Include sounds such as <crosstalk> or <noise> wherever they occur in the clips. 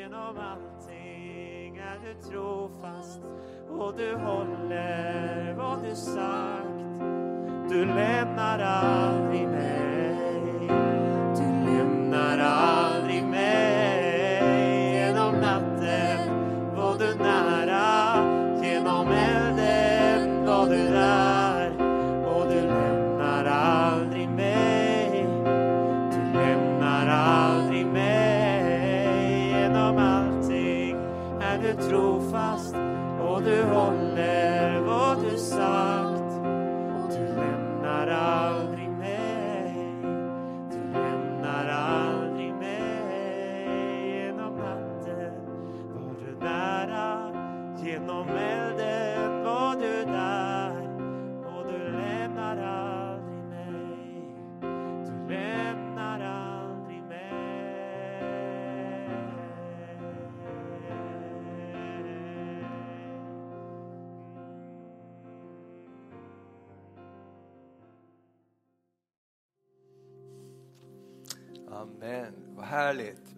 Genom allting är du trofast och du håller vad du sagt. Du lämnar aldrig mig.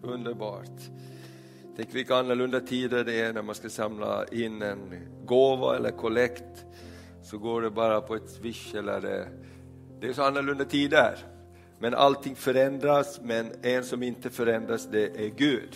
Underbart. Tänk vilka annorlunda tider det är när man ska samla in en gåva eller kollekt. Så går det bara på ett swish eller det, det är så annorlunda tider. Men allting förändras, men en som inte förändras det är Gud.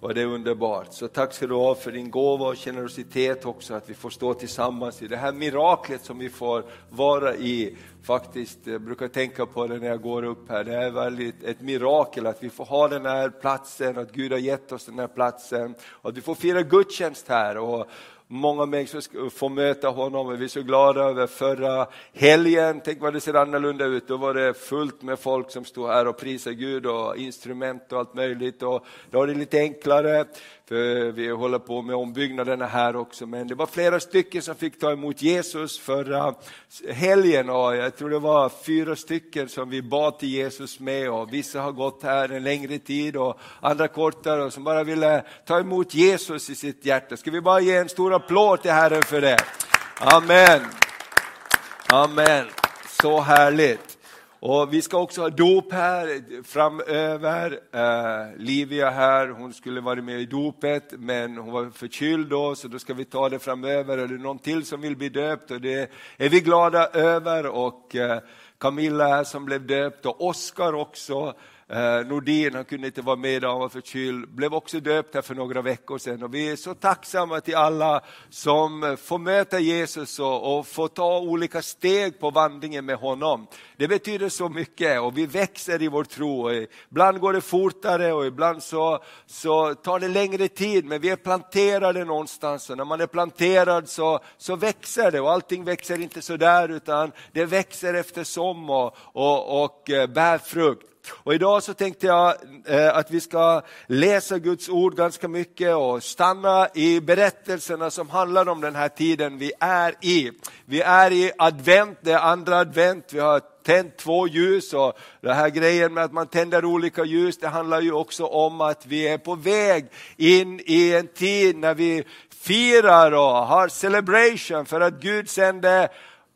Och det är underbart. Så tack ska du ha för din gåva och generositet också, att vi får stå tillsammans i det här miraklet som vi får vara i. Faktiskt, jag brukar tänka på det när jag går upp här, det är väldigt ett mirakel att vi får ha den här platsen, att Gud har gett oss den här platsen, och att vi får fira gudstjänst här. Och, Många människor får möta honom och vi är så glada över förra helgen. Tänk vad det ser annorlunda ut. Då var det fullt med folk som stod här och prisade Gud och instrument och allt möjligt. Och då är det lite enklare, för vi håller på med ombyggnaderna här också. Men det var flera stycken som fick ta emot Jesus förra helgen och jag tror det var fyra stycken som vi bad till Jesus med och vissa har gått här en längre tid och andra kortare och som bara ville ta emot Jesus i sitt hjärta. Ska vi bara ge en stor applåd till Herren för det? Amen. Amen. Så härligt. Och vi ska också ha dop här framöver. Eh, Livia här, hon skulle varit med i dopet men hon var förkyld då så då ska vi ta det framöver. Är det någon till som vill bli döpt och det är vi glada över. Och eh, Camilla här som blev döpt och Oskar också. Eh, Nordin, han kunde inte vara med idag, han var förkyld, blev också döpt här för några veckor sedan. Och vi är så tacksamma till alla som får möta Jesus och, och får ta olika steg på vandringen med honom. Det betyder så mycket och vi växer i vår tro. Och ibland går det fortare och ibland så, så tar det längre tid, men vi är planterade någonstans och när man är planterad så, så växer det och allting växer inte så där utan det växer eftersom och, och, och eh, bär frukt. Och idag så tänkte jag eh, att vi ska läsa Guds ord ganska mycket och stanna i berättelserna som handlar om den här tiden vi är i. Vi är i advent, det är andra advent, vi har tänt två ljus och den här grejen med att man tänder olika ljus, det handlar ju också om att vi är på väg in i en tid när vi firar och har celebration för att Gud sände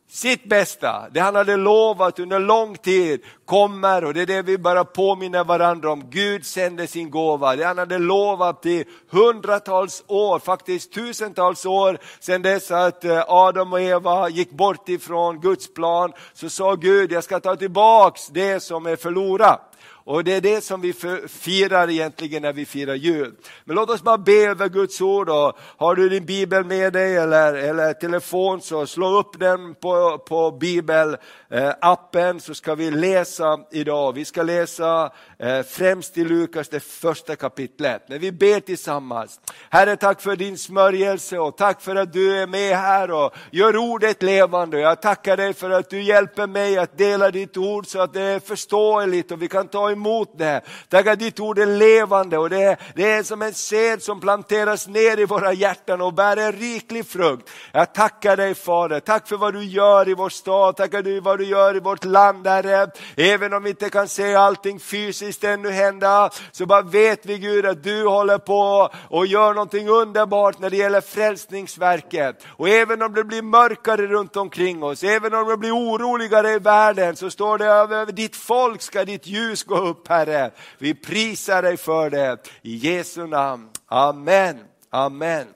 sitt bästa, det han hade lovat under lång tid kommer och det är det vi bara påminner varandra om. Gud sände sin gåva, det han hade lovat i hundratals år, faktiskt tusentals år sedan dess att eh, Adam och Eva gick bort ifrån Guds plan, så sa Gud, jag ska ta tillbaks det som är förlorat. Och det är det som vi firar egentligen när vi firar jul. Men låt oss bara be över Guds ord. Och har du din bibel med dig eller, eller telefon så slå upp den på, på bibelappen eh, så ska vi läsa idag. Vi ska läsa eh, främst i Lukas det första kapitlet. När vi ber tillsammans. Herre tack för din smörjelse och tack för att du är med här och gör ordet levande. Jag tackar dig för att du hjälper mig att dela ditt ord så att det är förståeligt och vi kan ta emot det. Tack att ditt ord är levande och det är, det är som en sed som planteras ner i våra hjärtan och bär en riklig frukt. Jag tackar dig Fader, tack för vad du gör i vår stad, tack du vad du gör i vårt land Herre. Även om vi inte kan se allting fysiskt ännu hända, så bara vet vi Gud att du håller på och gör någonting underbart när det gäller frälsningsverket. Och även om det blir mörkare runt omkring oss, även om det blir oroligare i världen, så står det över ditt folk ska ditt ljus gå upp Herre. Vi prisar dig för det. I Jesu namn. Amen. Amen.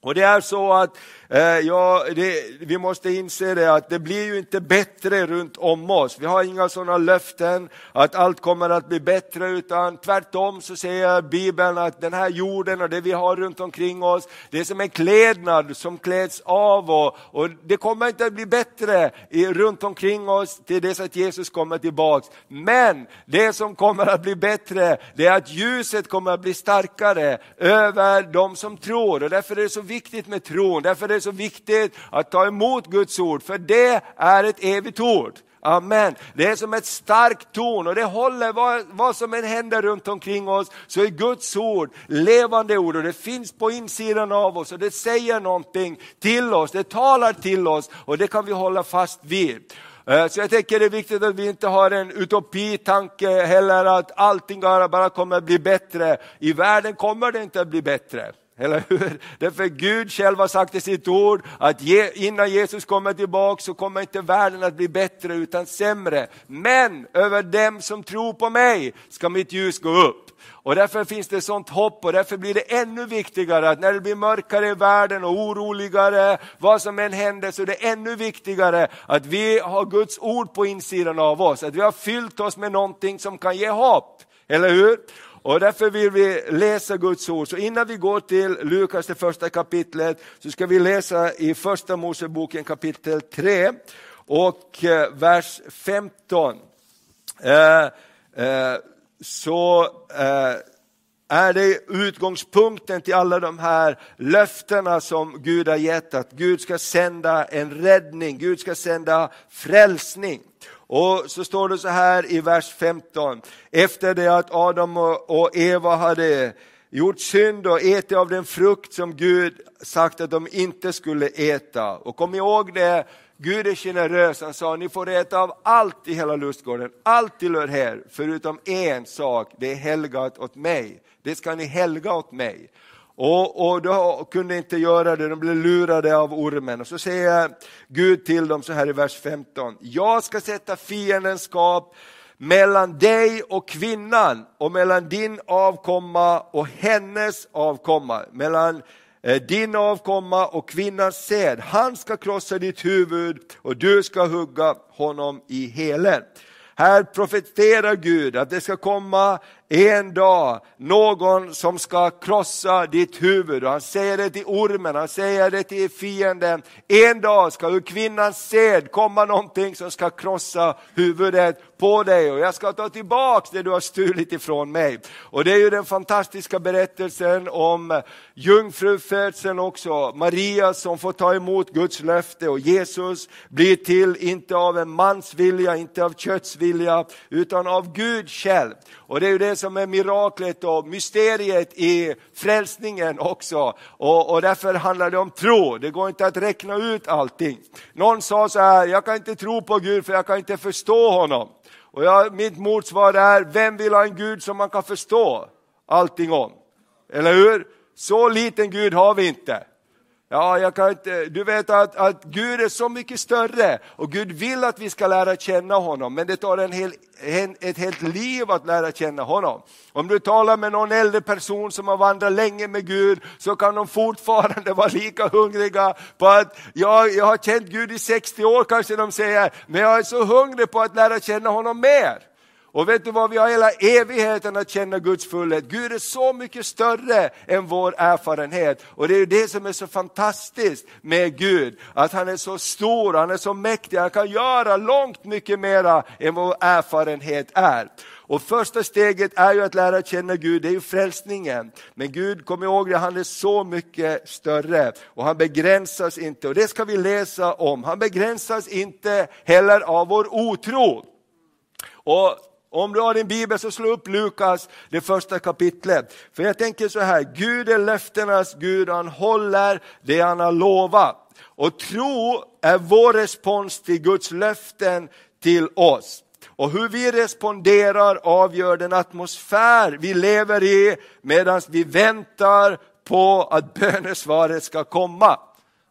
Och det är så att Eh, ja, det, vi måste inse det att det blir ju inte bättre runt om oss. Vi har inga sådana löften att allt kommer att bli bättre utan tvärtom så säger Bibeln att den här jorden och det vi har runt omkring oss, det är som en klädnad som kläds av och, och det kommer inte att bli bättre i, runt omkring oss till dess att Jesus kommer tillbaks. Men det som kommer att bli bättre, det är att ljuset kommer att bli starkare över de som tror och därför är det så viktigt med tron, därför är det så viktigt att ta emot Guds ord, för det är ett evigt ord. Amen. Det är som ett starkt torn och det håller vad, vad som än händer runt omkring oss så är Guds ord levande ord och det finns på insidan av oss och det säger någonting till oss, det talar till oss och det kan vi hålla fast vid. Eh, så jag tänker det är viktigt att vi inte har en utopitanke heller att allting bara kommer att bli bättre. I världen kommer det inte att bli bättre. Eller hur? Därför Gud själv har sagt i sitt ord att innan Jesus kommer tillbaka så kommer inte världen att bli bättre utan sämre. Men över dem som tror på mig ska mitt ljus gå upp. Och därför finns det sånt hopp och därför blir det ännu viktigare att när det blir mörkare i världen och oroligare, vad som än händer, så är det ännu viktigare att vi har Guds ord på insidan av oss. Att vi har fyllt oss med någonting som kan ge hopp. Eller hur? Och därför vill vi läsa Guds ord. Så innan vi går till Lukas, det första kapitlet, så ska vi läsa i första Moseboken kapitel 3 och eh, vers 15. Eh, eh, så eh, är det utgångspunkten till alla de här löftena som Gud har gett, att Gud ska sända en räddning, Gud ska sända frälsning. Och så står det så här i vers 15, efter det att Adam och Eva hade gjort synd och ätit av den frukt som Gud sagt att de inte skulle äta. Och kom ihåg det, Gud är generös, han sa ni får äta av allt i hela lustgården, allt tillhör här, förutom en sak, det är helgat åt mig. Det ska ni helga åt mig. Och, och de kunde inte göra det, de blev lurade av ormen. Och så säger Gud till dem så här i vers 15. Jag ska sätta fiendskap mellan dig och kvinnan och mellan din avkomma och hennes avkomma. Mellan eh, din avkomma och kvinnans säd. Han ska krossa ditt huvud och du ska hugga honom i helen. Här profeterar Gud att det ska komma en dag någon som ska krossa ditt huvud. Och han säger det till ormen, han säger det till fienden. En dag ska ur kvinnans sed komma någonting som ska krossa huvudet på dig och jag ska ta tillbaks det du har stulit ifrån mig. Och det är ju den fantastiska berättelsen om jungfrufödseln också. Maria som får ta emot Guds löfte och Jesus blir till, inte av en mans vilja, inte av kötts vilja, utan av Gud själv. Och det är ju det som är miraklet och mysteriet i frälsningen också. Och, och därför handlar det om tro, det går inte att räkna ut allting. Någon sa så här, jag kan inte tro på Gud för jag kan inte förstå honom. Och jag, mitt motsvar är, vem vill ha en Gud som man kan förstå allting om? Eller hur? Så liten Gud har vi inte. Ja, jag kan inte, du vet att, att Gud är så mycket större och Gud vill att vi ska lära känna honom, men det tar en hel, en, ett helt liv att lära känna honom. Om du talar med någon äldre person som har vandrat länge med Gud så kan de fortfarande <laughs> vara lika hungriga på att ja, jag har känt Gud i 60 år kanske de säger, men jag är så hungrig på att lära känna honom mer. Och vet du vad, vi har hela evigheten att känna Guds fullhet. Gud är så mycket större än vår erfarenhet. Och det är det som är så fantastiskt med Gud, att han är så stor, han är så mäktig, han kan göra långt mycket mera än vår erfarenhet är. Och första steget är ju att lära känna Gud, det är ju frälsningen. Men Gud, kom ihåg det, han är så mycket större och han begränsas inte. Och det ska vi läsa om. Han begränsas inte heller av vår otro. Och om du har din bibel så slå upp Lukas, det första kapitlet. För jag tänker så här, Gud är löftenas Gud, han håller det han har lovat. Och tro är vår respons till Guds löften till oss. Och hur vi responderar avgör den atmosfär vi lever i medan vi väntar på att <laughs> bönesvaret ska komma.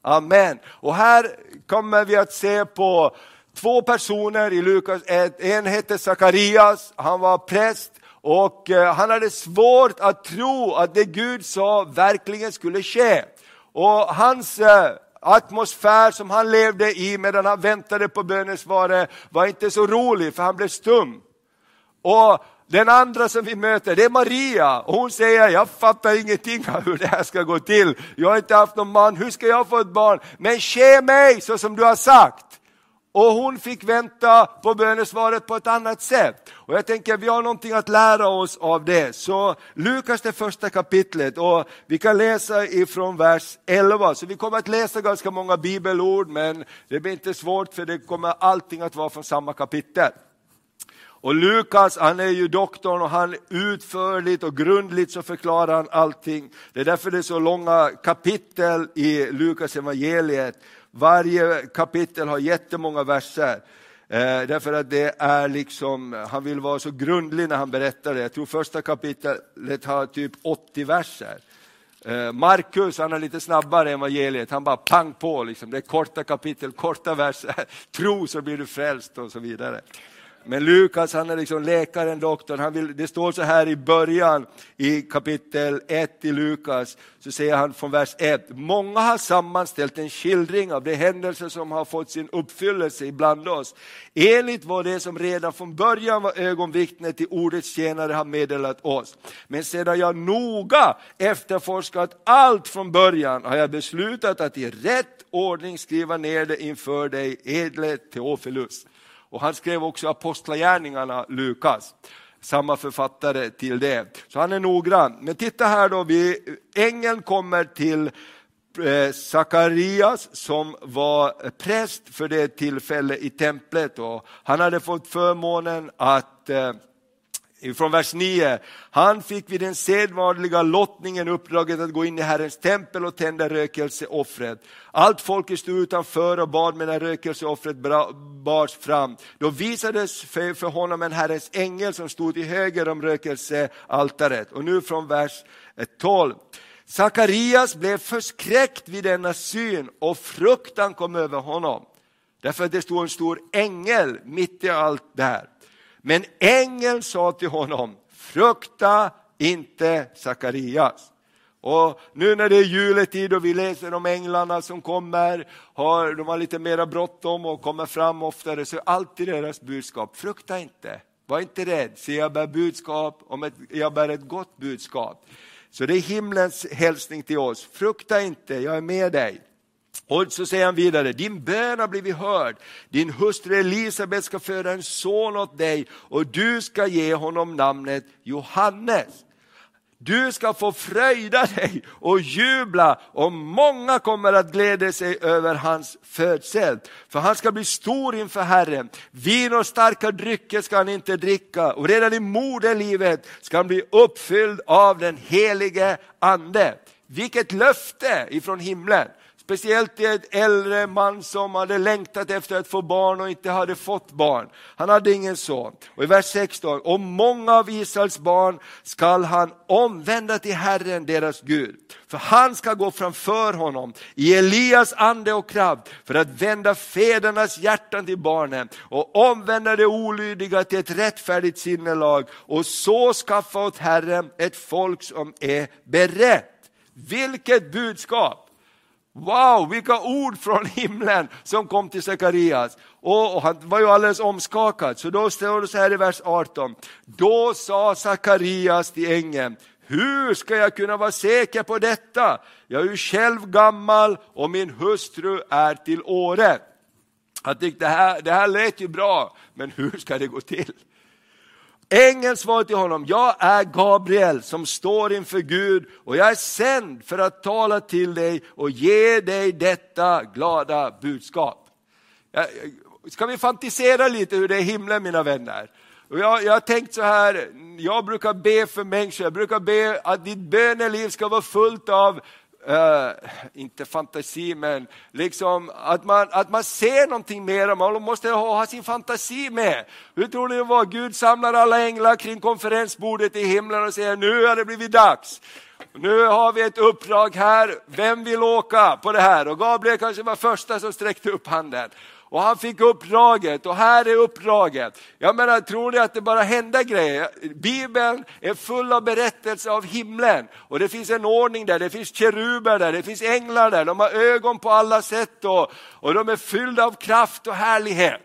Amen. Och här kommer vi att se på två personer i Lukas 1. En hette Sakarias, han var präst och eh, han hade svårt att tro att det Gud sa verkligen skulle ske. Och hans eh, atmosfär som han levde i medan han väntade på bönesvaret var inte så rolig för han blev stum. Och den andra som vi möter det är Maria och hon säger, jag fattar ingenting av hur det här ska gå till. Jag har inte haft någon man, hur ska jag få ett barn? Men ske mig så som du har sagt. Och hon fick vänta på bönesvaret på ett annat sätt. Och jag tänker vi har någonting att lära oss av det. Så Lukas det första kapitlet och vi kan läsa ifrån vers 11. Så vi kommer att läsa ganska många bibelord men det blir inte svårt för det kommer allting att vara från samma kapitel. Och Lukas, han är ju doktorn och han utförligt och grundligt så förklarar han allting. Det är därför det är så långa kapitel i Lukas evangeliet. Varje kapitel har jättemånga verser. Eh, därför att det är liksom, han vill vara så grundlig när han berättar det. Jag tror första kapitlet har typ 80 verser. Eh, Markus han är lite snabbare än evangeliet, han bara pang på. Liksom. Det är korta kapitel, korta verser. <laughs> Tro så blir du frälst och så vidare. Men Lukas han är liksom läkaren, doktorn. Han vill, det står så här i början i kapitel 1 i Lukas, så säger han från vers 1. Många har sammanställt en skildring av de händelser som har fått sin uppfyllelse ibland oss. Enligt vad det som redan från början var ögonvittne till ordets tjänare har meddelat oss. Men sedan jag noga efterforskat allt från början har jag beslutat att i rätt ordning skriva ner det inför dig, edle Teofilus. Och han skrev också Apostlagärningarna, Lukas, samma författare till det. Så han är noggrann. Men titta här då, vi, ängeln kommer till eh, Sakarias som var präst för det tillfället i templet. Och han hade fått förmånen att eh, från vers 9. Han fick vid den sedvanliga lottningen uppdraget att gå in i Herrens tempel och tända rökelseoffret. Allt folket stod utanför och bad medan rökelseoffret bars fram. Då visades för honom en Herrens ängel som stod till höger om rökelsealtaret. Och nu från vers eh, 12. Sakarias blev förskräckt vid denna syn och fruktan kom över honom. Därför att det stod en stor ängel mitt i allt det här. Men ängeln sa till honom, frukta inte Sakarias. Och nu när det är juletid och vi läser om änglarna som kommer, har, de har lite mera bråttom och kommer fram oftare, så är alltid deras budskap, frukta inte, var inte rädd, se jag bär budskap, om ett, jag bär ett gott budskap. Så det är himlens hälsning till oss, frukta inte, jag är med dig. Och så säger han vidare, din bön har blivit hörd. Din hustru Elisabet ska föda en son åt dig och du ska ge honom namnet Johannes. Du ska få fröjda dig och jubla och många kommer att glädja sig över hans födsel. För han ska bli stor inför Herren. Vin och starka drycker ska han inte dricka och redan i moderlivet ska han bli uppfylld av den helige ande. Vilket löfte ifrån himlen! Speciellt till en äldre man som hade längtat efter att få barn och inte hade fått barn. Han hade ingen son. Och i vers 16, och många av Israels barn skall han omvända till Herren, deras Gud. För han ska gå framför honom i Elias ande och kraft för att vända fädernas hjärtan till barnen och omvända det olydiga till ett rättfärdigt sinnelag och så skaffa åt Herren ett folk som är berett. Vilket budskap! Wow, vilka ord från <laughs> himlen som kom till Sakarias. Och, och, han var ju alldeles omskakad, så då står det så här i vers 18. Då sa Sakarias till ängeln, hur ska jag kunna vara säker på detta? Jag är ju själv gammal och min hustru är till året. Jag tyckte det här, det här lät ju bra, men <laughs> hur ska det gå till? Ängeln svarade till honom, jag är Gabriel som står inför Gud och jag är sänd för att tala till dig och ge dig detta glada budskap. Ska vi fantisera lite hur det är i himlen mina vänner? jag, jag har tänkt så här, jag brukar be för människor, jag brukar be att ditt böneliv ska vara fullt av Uh, inte fantasi, men liksom att man, att man ser någonting mer, man måste ha, ha sin fantasi med. Hur tror ni det var? Gud samlar alla änglar kring konferensbordet i himlen och säger nu har det blivit dags. Nu har vi ett uppdrag här, vem vill åka på det här? Och Gabriel kanske var första som sträckte upp handen och han fick uppdraget och här är uppdraget. Jag menar, tror ni att det bara händer grejer? Bibeln är full av berättelser av himlen och det finns en ordning där, det finns keruber där, det finns änglar där, de har ögon på alla sätt och, och de är fyllda av kraft och härlighet.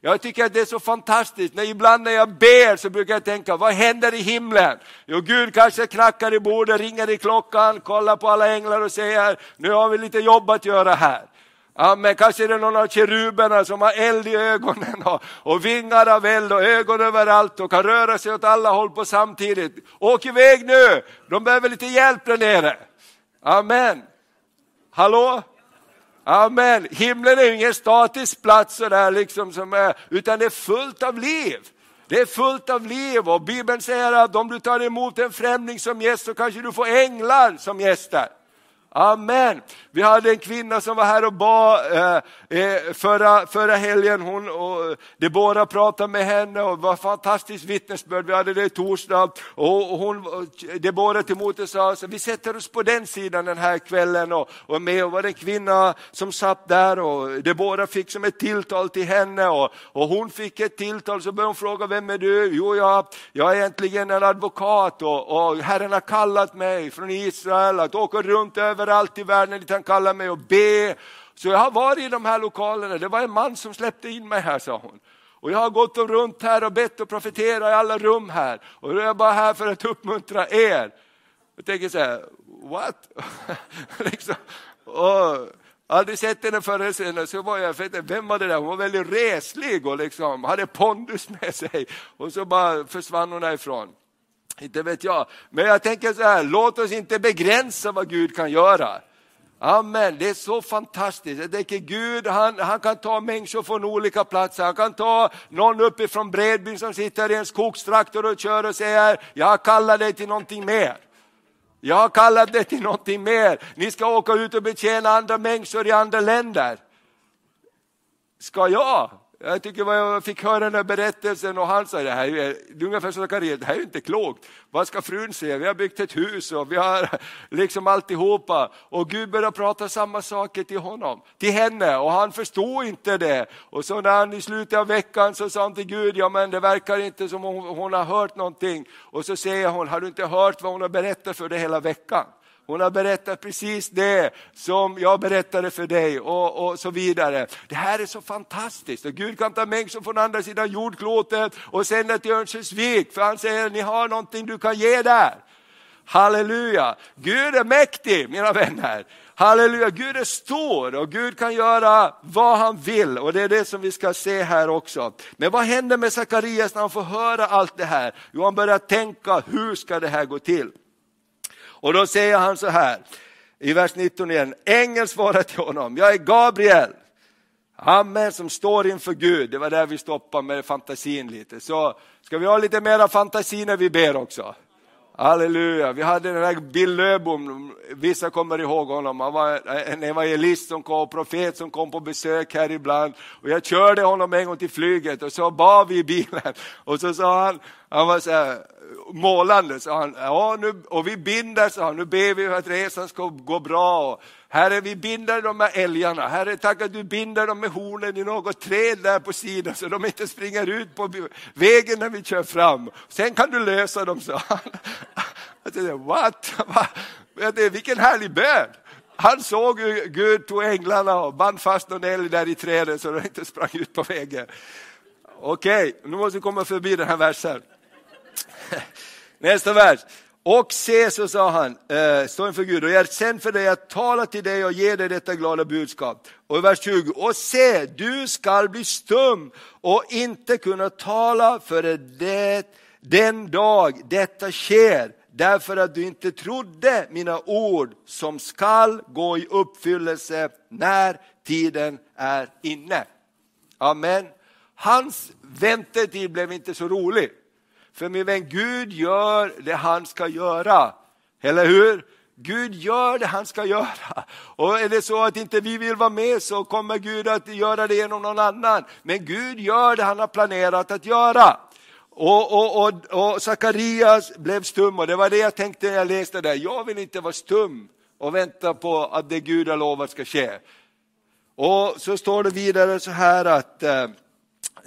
Jag tycker att det är så fantastiskt, när ibland när jag ber så brukar jag tänka, vad händer i himlen? Jo, Gud kanske knackar i bordet, ringer i klockan, kollar på alla änglar och säger, nu har vi lite jobb att göra här. Amen. kanske är det någon av keruberna som har eld i ögonen och, och vingar av eld och ögon överallt och kan röra sig åt alla håll på samtidigt. Åk iväg nu, de behöver lite hjälp där nere. Amen. Hallå? Amen. Himlen är ingen statisk plats sådär liksom som är, utan det är fullt av liv. Det är fullt av liv och Bibeln säger att om du tar emot en främling som gäst så kanske du får änglar som gäster. Amen. Vi hade en kvinna som var här och bad eh, eh förra, förra helgen. Hon och Debora pratade med henne och det var fantastiskt vittnesbörd. Vi hade det i torsdag och hon, Debora till sa så vi sätter oss på den sidan den här kvällen och, och med och var det en kvinna som satt där och Debora fick som ett tilltal till henne och, och hon fick ett tilltal så började hon fråga vem är du? Jo, jag, jag är egentligen en advokat och, och Herren har kallat mig från Israel att åka runt över överallt i världen dit han kallar mig och be. Så jag har varit i de här lokalerna, det var en man som släppte in mig här, sa hon. Och jag har gått runt här och bett och profeterat i alla rum här. Och nu är jag bara här för att uppmuntra er. Jag tänker så här, what? <laughs> liksom. och, aldrig sett henne förr, så var jag, för vem var det där? Hon var väldigt reslig och liksom, hade pondus med sig. Och så bara försvann hon därifrån. Inte vet jag. Men jag tänker så här, låt oss inte begränsa vad Gud kan göra. Amen, det är så fantastiskt. Jag tänker Gud han, han kan ta människor från olika platser. Han kan ta någon uppifrån Bredbyn som sitter i en skogstraktor och kör och säger, jag kallar dig till någonting mer. Jag har kallat dig till någonting mer. Ni ska åka ut och betjäna andra människor i andra länder. Ska jag? Jag tycker jag fick höra den här berättelsen och han sa, det här är ungefär som Zacharias, det här är inte klokt. Vad ska frun säga? Vi har byggt ett hus och vi har <laughs> liksom alltihopa. Och Gud började prata samma saker till honom, till henne och han förstod inte det. Och så när han i slutet av veckan så sa han till Gud, ja men det verkar inte som hon, hon har hört någonting. Och så säger hon, har du inte hört vad hon har berättat för dig hela veckan? Hon har berättat precis det som jag berättade för dig och, och så vidare. Det här är så fantastiskt och Gud kan ta människor från andra sidan jordklotet och sända till Örnsköldsvik för han säger ni har någonting du kan ge där. Halleluja! Gud är mäktig mina vänner. Halleluja, Gud är stor och Gud kan göra vad han vill och det är det som vi ska se här också. Men vad händer med Sakarias när han får höra allt det här? Jo, han börjar tänka, hur ska det här gå till? Och då säger han så här i vers 19 igen, ängeln svarar till honom, jag är Gabriel, Amen, som står inför Gud. Det var där vi stoppade med fantasin lite. Så ska vi ha lite mera fantasi när vi ber också? Halleluja, vi hade den här Bill Löbom, vissa kommer ihåg honom, han var en evangelist som kom, profet som kom på besök här ibland. Och jag körde honom en gång till flyget och så bad vi i bilen. Och så sa han, han var så här, målande, sa han, ja, nu, och vi binder, sa han, nu ber vi att resan ska gå bra. Herre, vi binder de här älgarna. Herre, tack att du binder dem med hornen i något träd där på sidan så de inte springer ut på vägen när vi kör fram. Sen kan du lösa dem, sa han. Jag tänkte, what? Vilken härlig bön! Han såg hur Gud tog änglarna och band fast någon älg där i trädet så de inte sprang ut på vägen. Okej, okay, nu måste vi komma förbi den här versen. Nästa vers. Och se, så sa han, eh, stå inför Gud, och jag är sänd för dig att tala till dig och ge dig detta glada budskap. Och i vers 20, och se, du skall bli stum och inte kunna tala för det, den dag detta sker, därför att du inte trodde mina ord som skall gå i uppfyllelse när tiden är inne. Amen. Hans väntetid blev inte så rolig. För min vän, Gud gör det han ska göra. Eller hur? Gud gör det han ska göra. Och är det så att inte vi vill vara med så kommer Gud att göra det genom någon annan. Men Gud gör det han har planerat att göra. Och, och, och, och Sakarias blev stum och det var det jag tänkte när jag läste det. Jag vill inte vara stum och vänta på att det Gud har lovat ska ske. Och så står det vidare så här att eh,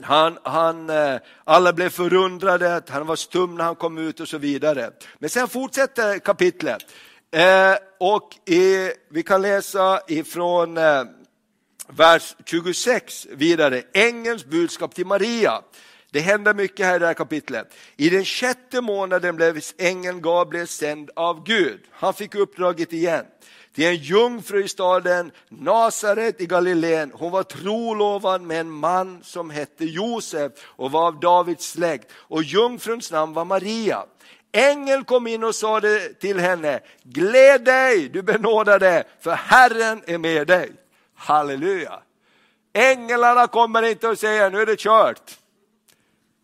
han, han, eh, alla blev förundrade, han var stum när han kom ut och så vidare. Men sen fortsätter kapitlet. Eh, och i, vi kan läsa ifrån eh, vers 26 vidare, ängelns budskap till Maria. Det händer mycket här i det här kapitlet. I den sjätte månaden blev ängeln Gabriel sänd av Gud. Han fick uppdraget igen. Till en jungfru i staden Nasaret i Galileen. Hon var trolovad med en man som hette Josef och var av Davids släkt. Och jungfruns namn var Maria. Ängeln kom in och sa till henne, gläd dig du benådade, för Herren är med dig. Halleluja! Änglarna kommer inte och säger, nu är det kört.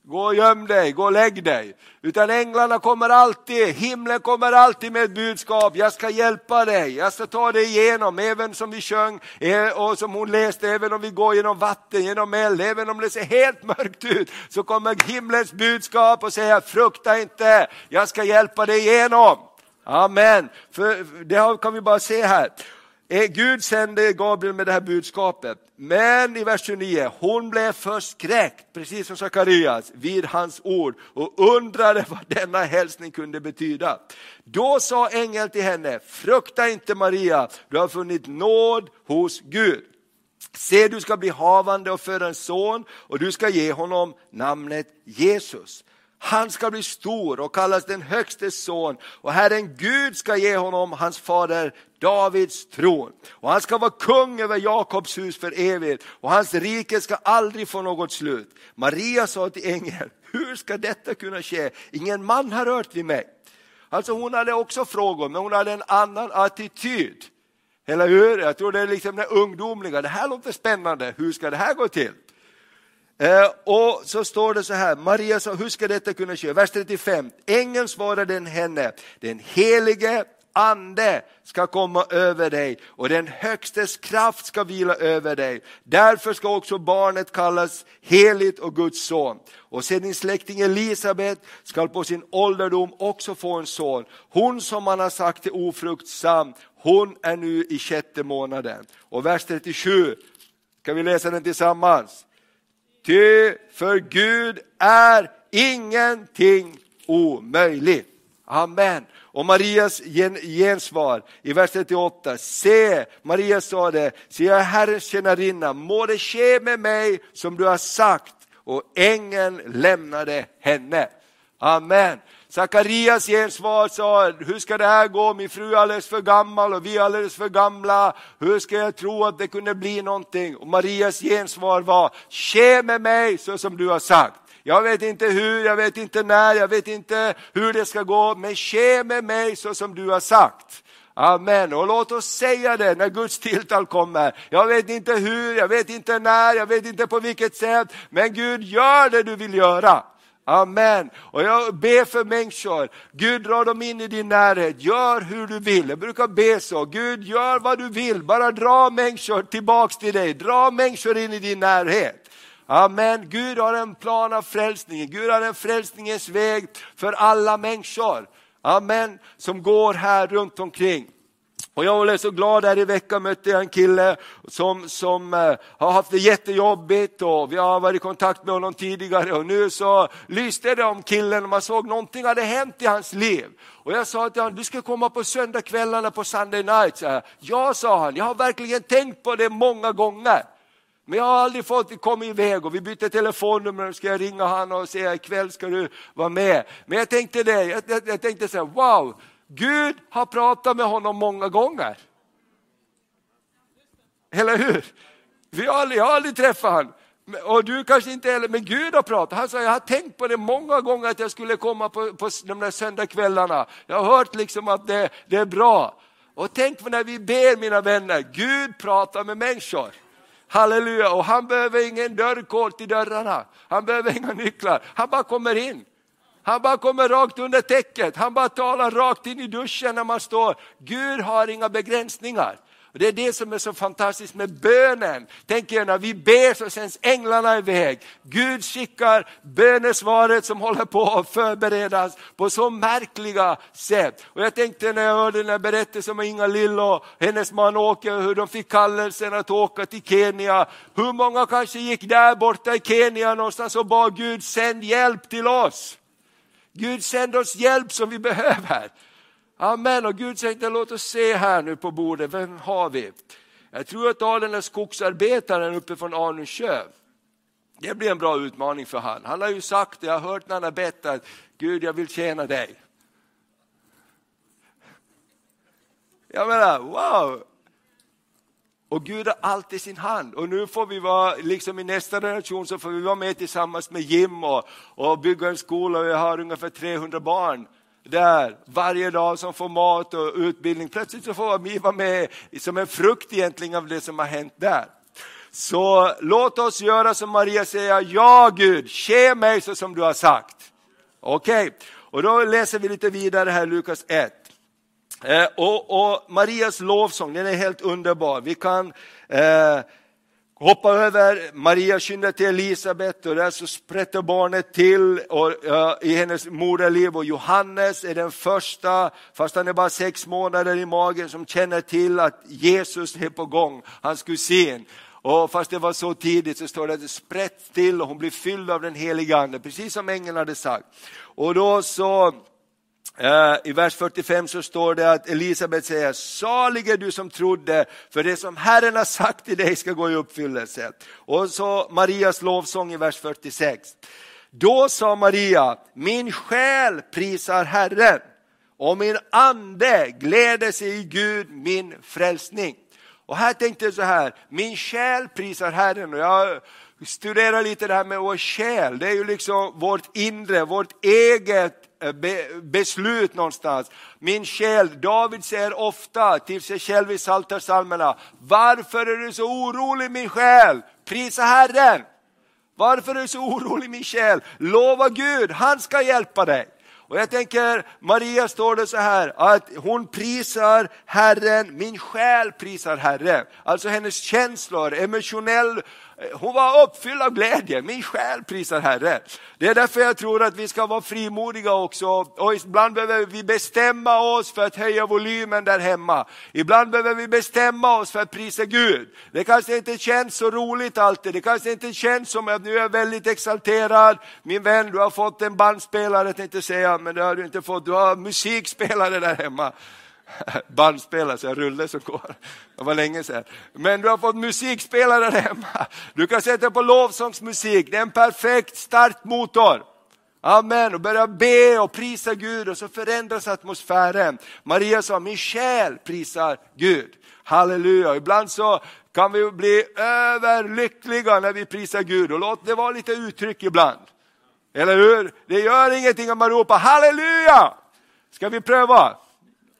Gå och göm dig, gå och lägg dig. Utan änglarna kommer alltid, himlen kommer alltid med ett budskap. Jag ska hjälpa dig, jag ska ta dig igenom, även som vi sjöng eh, och som hon läste, även om vi går genom vatten, genom eld, även om det ser helt <laughs> mörkt ut, så kommer himlens budskap och säger frukta inte, jag ska hjälpa dig igenom. Amen, för det kan vi bara se här. Eh, Gud sände Gabriel med det här budskapet. Men i vers 29, hon blev förskräckt, precis som Sakarias, vid hans ord och undrade vad denna hälsning kunde betyda. Då sa ängeln till henne, frukta inte Maria, du har funnit nåd hos Gud. Se, du ska bli havande och föda en son och du ska ge honom namnet Jesus. Han ska bli stor och kallas den högstes son och Herren Gud ska ge honom hans fader Davids tron. Och han ska vara kung över Jakobs hus för evigt och hans rike ska aldrig få något slut. Maria sa till ängeln, hur ska detta kunna ske? Ingen man har rört vid mig. Alltså hon hade också frågor, men hon hade en annan attityd. Eller hur? Jag tror det är liksom det ungdomliga, det här låter spännande, hur ska det här gå till? Eh, och så står det så här, Maria sa, hur ska detta kunna ske? Vers 35, ängeln svarade henne, den helige ande ska komma över dig och den högstes kraft ska vila över dig. Därför ska också barnet kallas heligt och Guds son. Och sedan din släkting Elisabet ska på sin ålderdom också få en son. Hon som man har sagt är ofruktsam, hon är nu i sjätte månaden. Och vers 37, ska vi läsa den tillsammans? Ty för Gud är ingenting omöjligt. Amen. Och Marias gensvar i vers 38, se, Maria sa det, se jag är Herrens tjänarinna, må det ske med mig som du har sagt. Och ängeln lämnade henne. Amen. Sakarias gensvar sa, hur ska det här gå, min fru är alldeles för gammal och vi är alldeles för gamla, hur ska jag tro att det kunde bli någonting? Och Marias gensvar var, ske med mig så som du har sagt. Jag vet inte hur, jag vet inte när, jag vet inte hur det ska gå, men ske med mig så som du har sagt. Amen. Och låt oss säga det när Guds tilltal kommer. Jag vet inte hur, jag vet inte när, jag vet inte på vilket sätt, men Gud gör det du vill göra. Amen. Och jag ber för människor, Gud dra dem in i din närhet, gör hur du vill. Jag brukar be så, Gud gör vad du vill, bara dra människor tillbaks till dig, dra människor in i din närhet. Amen. Gud har en plan av frälsningen. Gud har en frälsningens väg för alla människor. Amen. Som går här runt omkring. Och jag blev så glad här i veckan mötte jag en kille som, som eh, har haft det jättejobbigt och vi har varit i kontakt med honom tidigare och nu så lyste det om killen och man såg någonting hade hänt i hans liv. Och jag sa till honom, du ska komma på söndagskvällarna på Sunday night. Så ja, sa han, jag har verkligen tänkt på det många gånger. Men jag har aldrig fått komma iväg och vi bytte telefonnummer, ska jag ringa honom och säga ikväll ska du vara med. Men jag tänkte det, jag, jag, jag tänkte så här, wow, Gud har pratat med honom många gånger. Eller hur? Vi har aldrig, jag har aldrig träffat honom. Och du kanske inte heller, men Gud har pratat. Han sa, jag har tänkt på det många gånger att jag skulle komma på, på de där söndagskvällarna. Jag har hört liksom att det, det är bra. Och tänk på när vi ber mina vänner, Gud pratar med människor. Halleluja, och han behöver ingen dörrkod till dörrarna. Han behöver inga nycklar, han bara kommer in. Han bara kommer rakt under täcket, han bara talar rakt in i duschen när man står. Gud har inga begränsningar. Och det är det som är så fantastiskt med bönen. Tänk er när vi ber så sänds änglarna iväg. Gud skickar bönesvaret som håller på att förberedas på så märkliga sätt. Och jag tänkte när jag hörde den här berättelsen om Inga Lill och hennes man Åke, hur de fick kallelsen att åka till Kenya. Hur många kanske gick där borta i Kenya någonstans och bad Gud sänd hjälp till oss. Gud sänd oss hjälp som vi behöver. Amen. Och Gud säger låt oss se här nu på bordet, vem har vi? Jag tror att ta den där skogsarbetaren uppe från Arnösjö. Det blir en bra utmaning för han. Han har ju sagt det, jag har hört när han har bett att Gud jag vill tjäna dig. Jag menar, wow! Och Gud har allt i sin hand. Och nu får vi vara, liksom i nästa generation så får vi vara med tillsammans med Jim och, och bygga en skola. Vi har ungefär 300 barn där varje dag som får mat och utbildning. Plötsligt så får vi vara med som en frukt egentligen av det som har hänt där. Så låt oss göra som Maria säger, ja Gud, ske mig så som du har sagt. Okej, okay. och då läser vi lite vidare här Lukas 1. Eh, och, och, Marias lovsång, den är helt underbar. Vi kan eh, hoppa över, Maria skyndar till Elisabet och där så sprätter barnet till och, uh, i hennes moderliv och Johannes är den första, fast han är bara sex månader i magen, som känner till att Jesus är på gång, hans kusin. Och fast det var så tidigt så står det att det sprätt till och hon blir fylld av den heliga ande, precis som ängeln hade sagt. Och då så Eh, I vers 45 så står det att Elisabet säger, salig är du som trodde, för det som Herren har sagt till dig ska gå i uppfyllelse. Och så Marias lovsång i vers 46. Då sa Maria, min själ prisar Herren och min ande gläder sig i Gud, min frälsning. Och här tänkte jag så här, min själ prisar Herren. Och jag studerar lite det här med vår själ, det är ju liksom vårt inre, vårt eget Eh, be, beslut någonstans. Min själ, David säger ofta till sig själv i Psaltarpsalmerna, varför är du så orolig min själ? Prisa Herren! Varför är du så orolig min själ? Lova Gud, han ska hjälpa dig. Och jag tänker, Maria står det så här, att hon prisar Herren, min själ prisar Herren. Alltså hennes känslor, emotionell Eh, hon var uppfylld av glädje, min själ prisar Herren. Det är därför jag tror att vi ska vara frimodiga också. Och ibland behöver vi bestämma oss för att höja volymen där hemma. Ibland behöver vi bestämma oss för att prisa Gud. Det kanske inte känns så roligt alltid, det kanske inte känns som att nu är jag väldigt exalterad. Min vän, du har fått en bandspelare, tänkte säga, men det har du inte fått. Du har musikspelare där hemma <laughs> bandspelare, så jag rullar som går. Det var länge sedan. Men du har fått musikspelare där hemma. Du kan sätta på lovsångsmusik, det är en perfekt startmotor. Amen, och börja be och prisa Gud och så förändras atmosfären. Maria sa, min själ prisar Gud. Halleluja, ibland så kan vi bli överlyckliga när vi prisar Gud och låt det vara lite uttryck ibland. Eller hur? Det gör ingenting om man ropar halleluja. Ska vi pröva?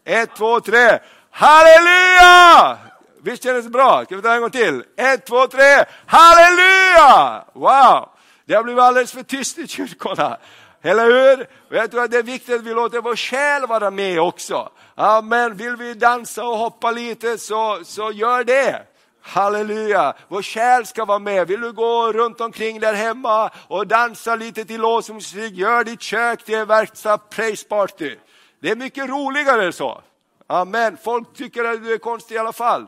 Ett, två, tre. Halleluja! Visst kändes det bra? Ska vi ta en gång till? Ett, två, tre. Halleluja! Wow! Det har blivit alldeles för tyst i kyrkorna. Eller hur? Och jag tror att det är viktigt att vi låter vår själ vara med också. Amen. Vill vi dansa och hoppa lite så, så gör det. Halleluja! Vår själ ska vara med. Vill du gå runt omkring där hemma och dansa lite till lovsångsmusik, gör ditt kök till en verkstad praise party. Det är mycket roligare så. Amen. Folk tycker att du är konstig i alla fall.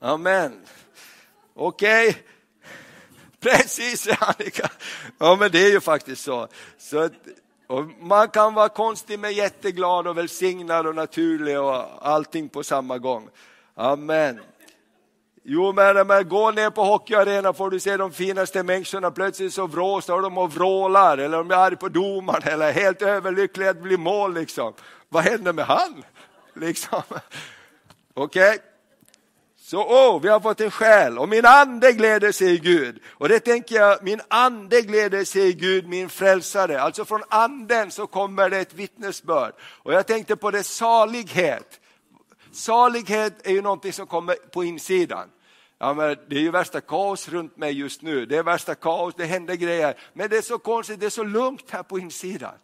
Amen. Okej. Okay. Precis Annika. Ja men det är ju faktiskt så. så man kan vara konstig men jätteglad och välsignad och naturlig och allting på samma gång. Amen. Jo, men men gå går ner på hockeyarenan får du se de finaste människorna, plötsligt så vrå, står de och vrålar, eller de är arga på domaren, eller helt överlyckliga att bli mål. Liksom. Vad händer med han? <laughs> Liksom. Okej? Okay. Så oh, vi har fått en själ och min ande gläder sig i Gud. Och det tänker jag, min ande gläder sig i Gud, min frälsare. Alltså från anden så kommer det ett vittnesbörd. Och jag tänkte på det salighet. Salighet är ju någonting som kommer på insidan. Ja, men det är ju värsta kaos runt mig just nu. Det är värsta kaos, det händer grejer. Men det är så konstigt, det är så lugnt här på insidan.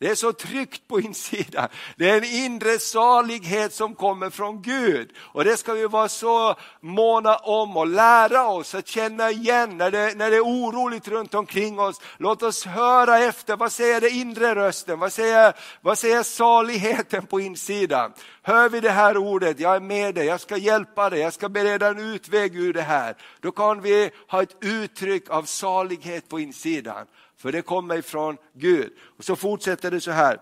Det är så tryggt på insidan. Det är en inre salighet som kommer från Gud. Och det ska vi vara så måna om och lära oss att känna igen när det, när det är oroligt runt omkring oss. Låt oss höra efter, vad säger den inre rösten? Vad säger, vad säger saligheten på insidan? Hör vi det här ordet, jag är med dig, jag ska hjälpa dig, jag ska bereda en utväg ur det här. Då kan vi ha ett uttryck av salighet på insidan. För det kommer ifrån Gud. Och så fortsätter det så här.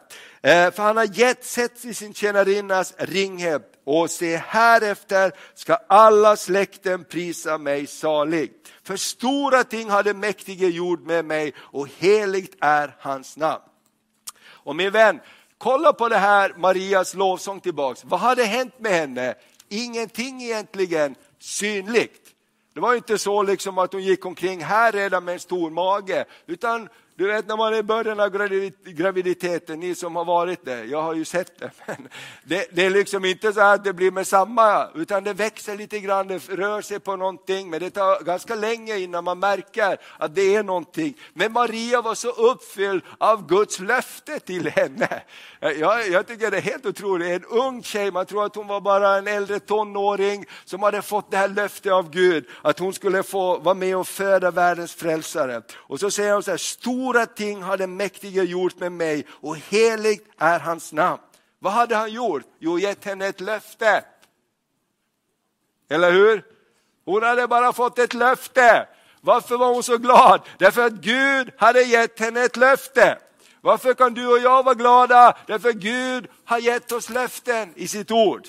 Eh, för han har gett sett i sin tjänarinnas ringhet och se härefter ska alla släkten prisa mig salig. För stora ting har den mäktige gjort med mig och heligt är hans namn. Och min vän, kolla på det här Marias lovsång tillbaks. Vad hade hänt med henne? Ingenting egentligen synligt. Det var inte så liksom att hon gick omkring här redan med en stor mage, utan du vet när man är i början av graviditeten, ni som har varit det, jag har ju sett det, <laughs> men det, det är liksom inte så att det blir med samma, utan det växer lite grann, det rör sig på någonting, men det tar ganska länge innan man märker att det är någonting. Men Maria var så uppfylld av Guds löfte till henne. Jag, jag tycker det är helt otroligt, en ung tjej, man tror att hon var bara en äldre tonåring som hade fått det här löftet av Gud, att hon skulle få vara med och föda världens frälsare. Och så säger hon så här, stor Stora ting har den mäktige gjort med mig och heligt är hans namn. Vad hade han gjort? Jo, gett henne ett löfte. Eller hur? Hon hade bara fått ett löfte. Varför var hon så glad? Därför att Gud hade gett henne ett löfte. Varför kan du och jag vara glada? Därför att Gud har gett oss löften i sitt ord.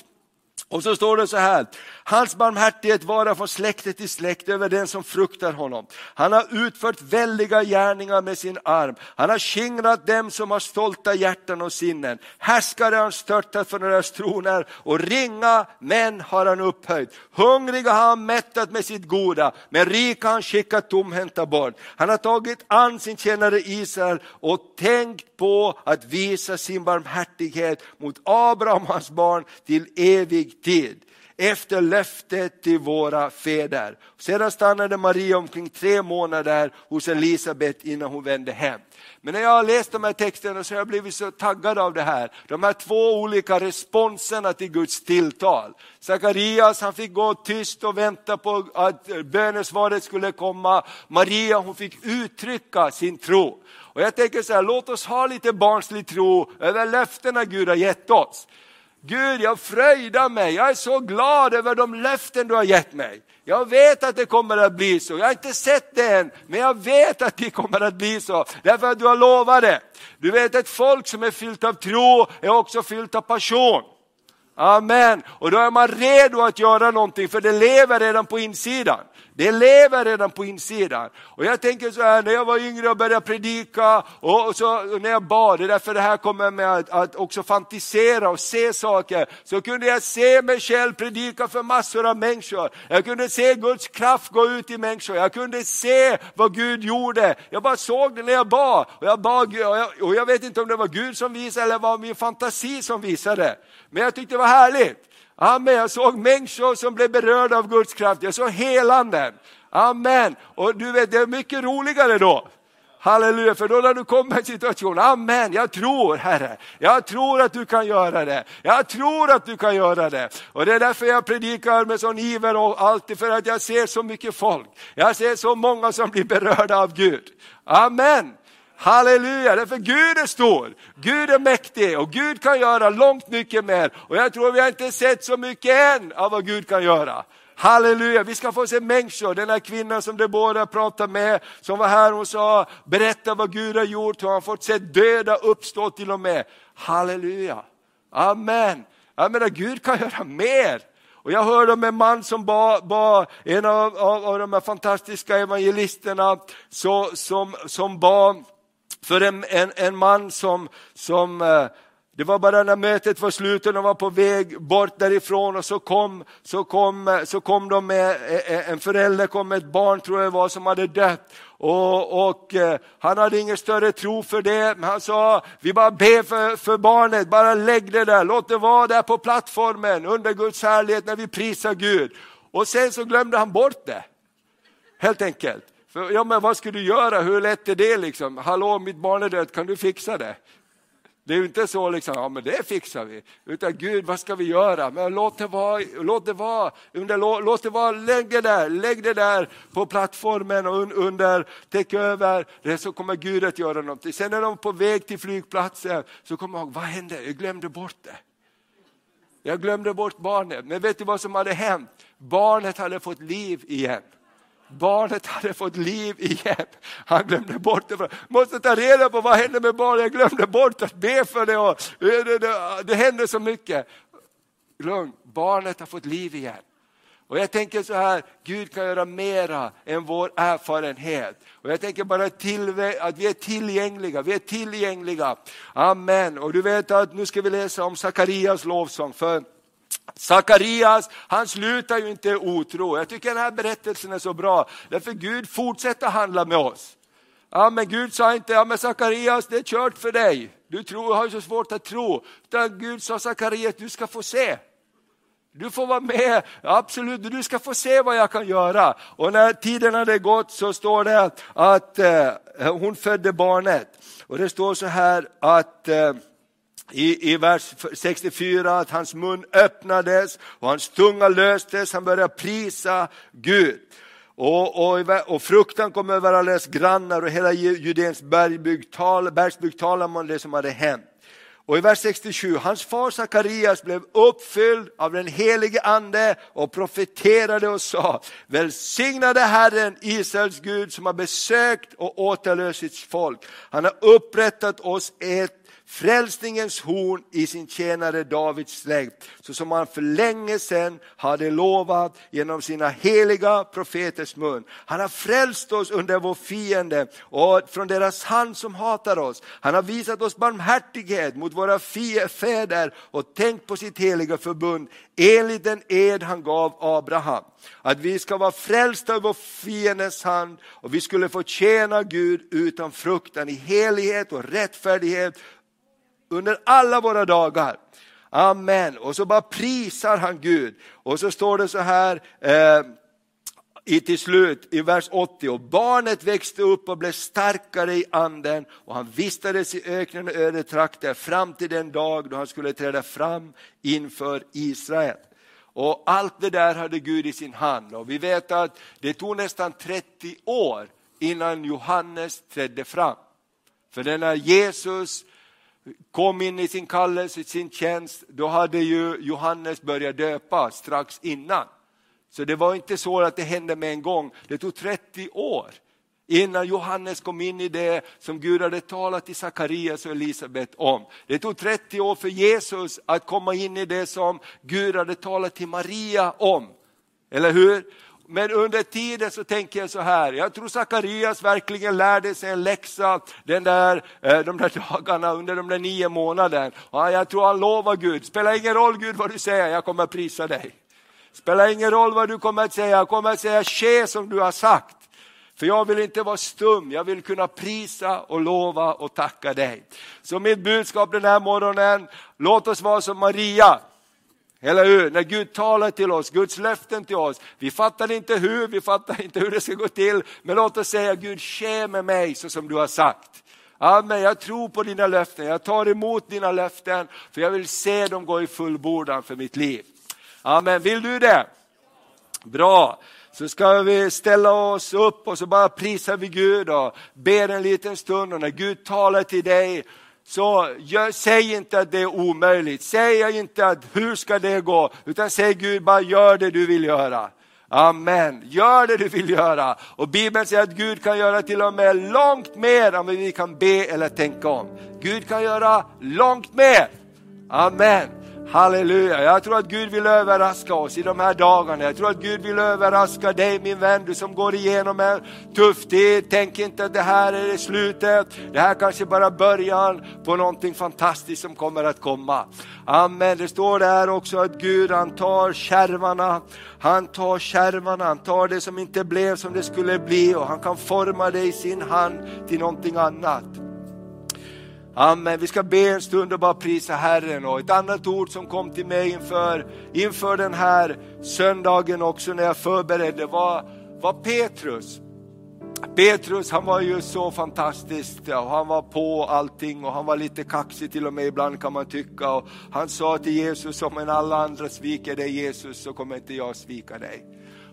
Och så står det så här, hans barmhärtighet varar från släkte till släkt över den som fruktar honom. Han har utfört väldiga gärningar med sin arm. Han har skingrat dem som har stolta hjärtan och sinnen. Härskare har han störtat från deras troner och ringa män har han upphöjt. Hungriga har han mättat med sitt goda, men rika har han skickat tomhänta bort. Han har tagit an sin tjänare Israel och tänkt på att visa sin barmhärtighet mot Abraham och hans barn till evig tid efter löftet till våra fäder. Sedan stannade Maria omkring tre månader hos Elisabet innan hon vände hem. Men när jag har läst de här texterna så har jag blivit så taggad av det här. De här två olika responserna till Guds tilltal. Sakarias han fick gå tyst och vänta på att bönesvaret skulle komma. Maria hon fick uttrycka sin tro. Och jag tänker så här, låt oss ha lite barnslig tro över löftena Gud har gett oss. Gud, jag fröjdar mig, jag är så glad över de löften du har gett mig. Jag vet att det kommer att bli så, jag har inte sett det än, men jag vet att det kommer att bli så, därför att du har lovat det. Du vet, ett folk som är fyllt av tro är också fyllt av passion. Amen. Och då är man redo att göra någonting, för det lever redan på insidan. Det lever redan på insidan. Och jag tänker så här, när jag var yngre och började predika och, så, och när jag bad, det är därför det här kommer med att, att, också fantisera och se saker, så kunde jag se mig själv predika för massor av människor. Jag kunde se Guds kraft gå ut i människor, jag kunde se vad Gud gjorde. Jag bara såg det när jag bad. Och jag, bad, och jag, och jag vet inte om det var Gud som visade eller var min fantasi som visade. Men jag tyckte det var härligt. Amen, jag såg människor som blev berörda av Guds kraft, jag såg helanden. Amen, och du vet det är mycket roligare då. Halleluja, för då när du kommer i en situation, amen, jag tror Herre, jag tror att du kan göra det, jag tror att du kan göra det. Och det är därför jag predikar med sån iver och alltid för att jag ser så mycket folk, jag ser så många som blir berörda av Gud. Amen. Halleluja, därför Gud är stor, Gud är mäktig och Gud kan göra långt mycket mer. Och jag tror vi har inte sett så mycket än av vad Gud kan göra. Halleluja, vi ska få se människor, den här kvinnan som de båda pratade med, som var här och sa, berätta vad Gud har gjort, hur han fått se döda uppstå till och med. Halleluja, amen. Jag menar Gud kan göra mer. Och jag hörde om en man som var, var en av, av, av de här fantastiska evangelisterna så, som, som bad för en, en, en man som, som eh, det var bara när mötet var slut och de var på väg bort därifrån och så kom, så kom, eh, så kom de med, eh, en förälder kom med ett barn tror jag var som hade dött. Och, och, han hade ingen större tro för det, men han sa, vi bara ber för, för barnet, bara lägg det där, låt det vara där på plattformen under Guds härlighet när vi prisar Gud. Och sen så glömde han bort det, helt enkelt. För, ja, men vad ska du göra? Hur lätt är det liksom? Hallå, mitt barn är dött, kan du fixa det? Det är ju inte så liksom, ja men det fixar vi. Utan Gud, vad ska vi göra? Men låt det vara, låt det vara, under, låt det vara lägg det där, lägg det där på plattformen och under, täck över det så kommer Gud att göra någonting. Sen när de är på väg till flygplatsen så kommer jag ihåg, vad hände? Jag glömde bort det. Jag glömde bort barnet, men vet du vad som hade hänt? Barnet hade fått liv igen. Barnet hade fått liv igen. Han glömde bort det. Måste ta reda på vad hände med barnet. Jag glömde bort att be för det. Och det, det, det hände så mycket. Lugn, barnet har fått liv igen. Och jag tänker så här, Gud kan göra mera än vår erfarenhet. Och jag tänker bara till, att vi är tillgängliga, vi är tillgängliga. Amen. Och du vet att nu ska vi läsa om Sakarias lovsång. För Sakarias, han slutar ju inte otro. Jag tycker den här berättelsen är så bra, därför Gud fortsätter handla med oss. Ja, men Gud sa inte, ja men Sakarias det är kört för dig. Du tror, har ju så svårt att tro. Utan Gud sa Sakarias, du ska få se. Du får vara med, absolut, du ska få se vad jag kan göra. Och när tiden hade gått så står det att eh, hon födde barnet. Och det står så här att eh, i, i vers 64 att hans mun öppnades och hans tunga löstes, han började prisa Gud. Och, och, och fruktan kom över alla deras grannar och hela Judens bergsbygd talade man det som hade hänt. Och i vers 67, hans far Sakarias blev uppfylld av den helige ande och profeterade och sa, välsignade Herren Israels Gud som har besökt och återlöst sitt folk. Han har upprättat oss ett frälsningens horn i sin tjänare Davids släkt, så som han för länge sedan hade lovat genom sina heliga profeters mun. Han har frälst oss under vår fiende och från deras hand som hatar oss. Han har visat oss barmhärtighet mot våra fäder och tänkt på sitt heliga förbund enligt den ed han gav Abraham. Att vi ska vara frälsta ur vår fiendes hand och vi skulle få tjäna Gud utan fruktan i helighet och rättfärdighet under alla våra dagar. Amen. Och så bara prisar han Gud. Och så står det så här eh, i till slut i vers 80. Och barnet växte upp och blev starkare i anden och han vistades i öknen och öde trakter fram till den dag då han skulle träda fram inför Israel. Och allt det där hade Gud i sin hand och vi vet att det tog nästan 30 år innan Johannes trädde fram. För när Jesus kom in i sin kallelse, sin tjänst, då hade ju Johannes börjat döpa strax innan. Så det var inte så att det hände med en gång, det tog 30 år innan Johannes kom in i det som Gud hade talat till Sakarias och Elisabet om. Det tog 30 år för Jesus att komma in i det som Gud hade talat till Maria om. Eller hur? Men under tiden så tänker jag så här, jag tror Sakarias verkligen lärde sig en läxa den där, eh, de där <laughs> dagarna under de där nio månaderna. jag tror han lovar Gud, spelar ingen roll Gud vad du säger, jag kommer att prisa dig. Spelar ingen roll vad du kommer att säga, jag kommer att säga ske som du har sagt. För jag vill inte vara stum, jag vill kunna prisa och lova och tacka dig. Så mitt budskap den här morgonen, låt oss vara som Maria. Eller hur? När Gud talar till oss, Guds löften till oss. Vi fattar inte hur, vi fattar inte hur det ska gå till. Men låt oss säga Gud, ske med mig så som du har sagt. Amen, jag tror på dina löften, jag tar emot dina löften för jag vill se dem gå i fullbordan för mitt liv. Amen, vill du det? Bra, så ska vi ställa oss upp och så bara prisar vi Gud och ber en liten stund och när Gud talar till dig så gör, säg inte att det är omöjligt, säg inte att hur ska det gå, utan säg Gud bara gör det du vill göra. Amen, gör det du vill göra. Och Bibeln säger att Gud kan göra till och med långt mer än vad vi kan be eller tänka om. Gud kan göra långt mer. Amen. Halleluja, jag tror att Gud vill överraska oss i de här dagarna. Jag tror att Gud vill överraska dig min vän, du som går igenom en tuff tid. Tänk inte att det här är slutet, det här kanske bara början på någonting fantastiskt som kommer att komma. Amen, det står där också att Gud han tar kärvarna, han tar kärvarna, han tar det som inte blev som det skulle bli och han kan forma det i sin hand till någonting annat. Amen. Vi ska be en stund och bara prisa Herren. Och ett annat ord som kom till mig inför, inför den här söndagen också när jag förberedde var, var Petrus. Petrus han var ju så fantastisk och han var på allting och han var lite kaxig till och med ibland kan man tycka. Och han sa till Jesus, om en alla andra sviker dig Jesus så kommer inte jag svika dig.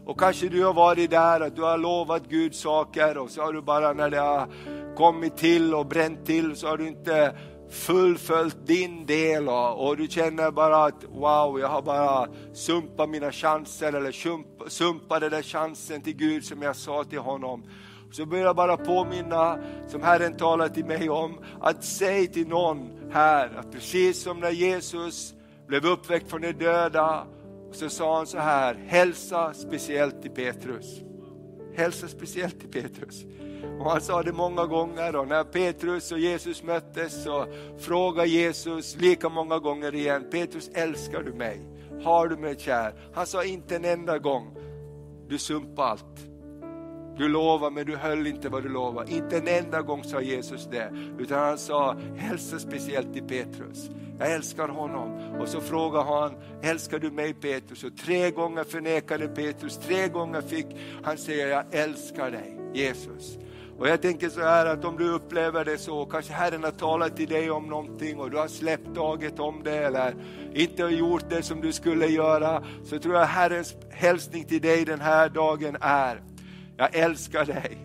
Och kanske du har varit där att du har lovat Gud saker och så har du bara när det har kommit till och bränt till så har du inte fullföljt din del och, och, du känner bara att wow, jag har bara sumpat mina chanser eller sumpat den där chansen till Gud som jag sa till honom. Så börjar jag bara påminna, som Herren talar till mig om, att säg till någon här att precis som när Jesus blev uppväckt från de döda, så sa han så här, hälsa speciellt till Petrus. Hälsa speciellt till Petrus. Och han sa det många gånger och när Petrus och Jesus möttes så frågade Jesus lika många gånger igen, Petrus älskar du mig? Har du mig kär? Han sa inte en enda gång, du sumpade allt. Du lovade men du höll inte vad du lovade. Inte en enda gång sa Jesus det, utan han sa hälsa speciellt till Petrus. Jag älskar honom. Och så frågade han, älskar du mig Petrus? Och tre gånger förnekade Petrus, tre gånger fick han säga, jag älskar dig Jesus. Och jag tänker så här att om du upplever det så, kanske Herren har talat till dig om någonting och du har släppt taget om det eller inte har gjort det som du skulle göra, så tror jag Herrens hälsning till dig den här dagen är, jag älskar dig.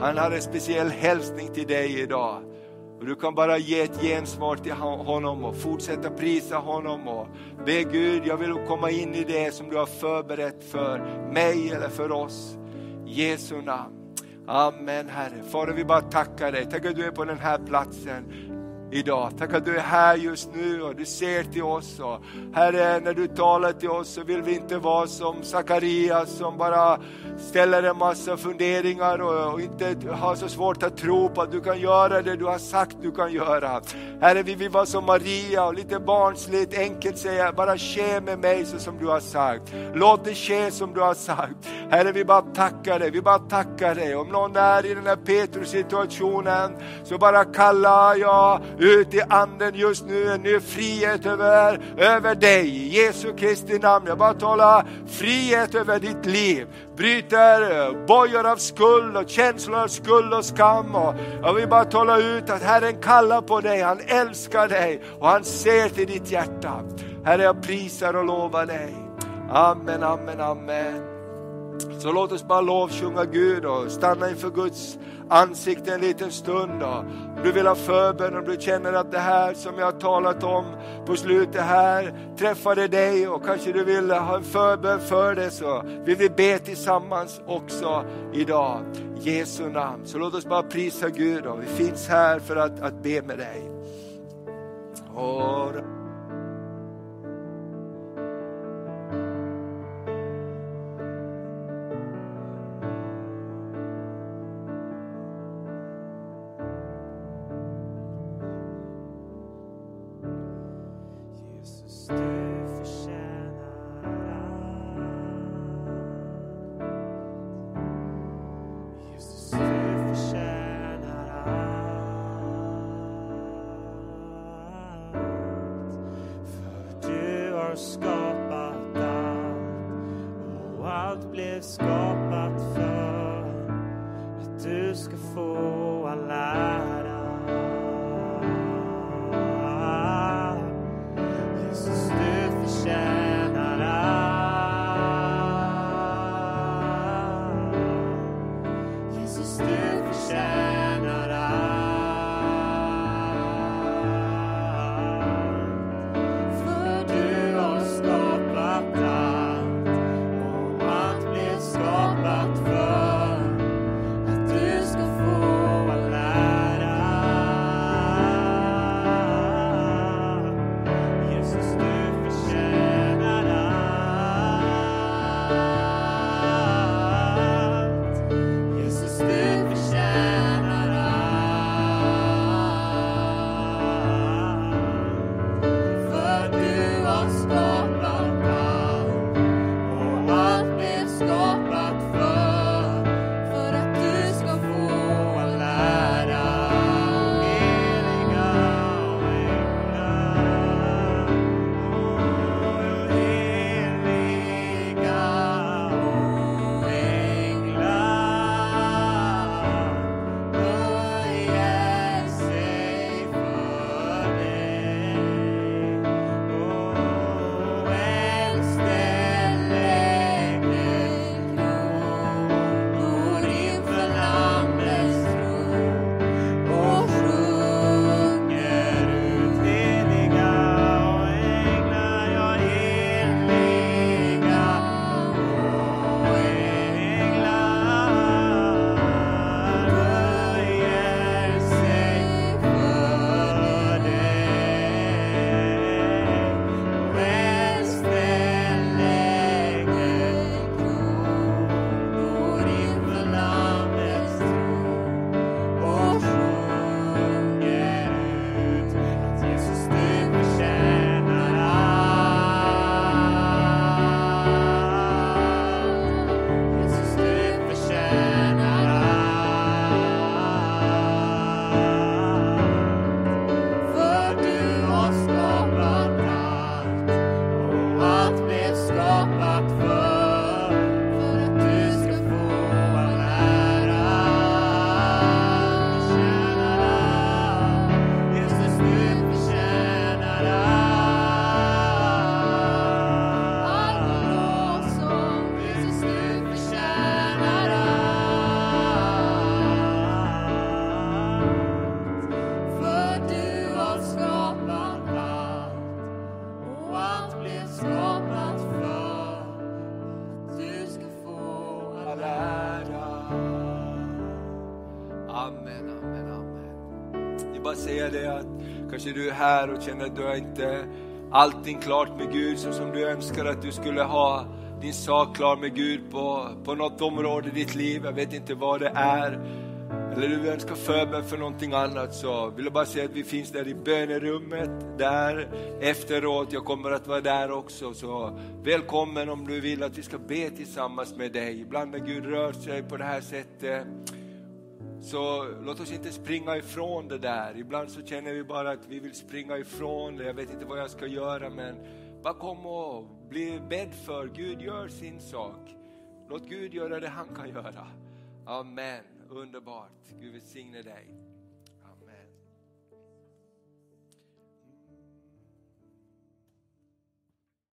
Han har en speciell hälsning till dig idag. Och du kan bara ge ett gensvar till honom och fortsätta prisa honom och be Gud, jag vill komma in i det som du har förberett för mig eller för oss. Jesu namn. Amen Herre. Fader vi bara tackar dig. Tack att du är på den här platsen idag. Tack att du är här just nu och du ser till oss. Och Herre, när du talar till oss så vill vi inte vara som Sakarias som bara ställer en massa funderingar och, och inte har så svårt att tro på att du kan göra det du har sagt du kan göra. Herre, vi vill vara som Maria och lite barnsligt enkelt säga, bara ske med mig så som du har sagt. Låt det ske som du har sagt. Herre, vi bara tackar dig, vi bara tackar dig. Om någon är i den här Petrus situationen så bara kallar jag ut i anden just nu en ny frihet över, över dig. I Jesu Kristi namn, jag bara talar frihet över ditt liv. Bryter bojor av skuld och känslor av skuld och skam. Och jag vill bara tala ut att Herren kallar på dig, han älskar dig och han ser till ditt hjärta. Herre, jag prisar och lovar dig. Amen, amen, amen. Så låt oss bara lovsjunga Gud och stanna inför Guds ansikte en liten stund. Då. Om du vill ha förbön, om du känner att det här som jag har talat om på slutet här träffade dig och kanske du vill ha en förbön för det så vill vi be tillsammans också idag. Jesu namn. Så låt oss bara prisa Gud och vi finns här för att, att be med dig. Och... är här och känner att du har inte allting klart med Gud så som du önskar att du skulle ha din sak klar med Gud på, på något område i ditt liv. Jag vet inte vad det är. Eller du önskar förbön för någonting annat så vill jag bara säga att vi finns där i bönerummet, där efteråt. Jag kommer att vara där också. Så välkommen om du vill att vi ska be tillsammans med dig. Ibland när Gud rör sig på det här sättet så låt oss inte springa ifrån det där. Ibland så känner vi bara att vi vill springa ifrån det. Jag vet inte vad jag ska göra men bara kom och bli bedd för. Gud gör sin sak. Låt Gud göra det han kan göra. Amen. Underbart. Gud välsigne dig.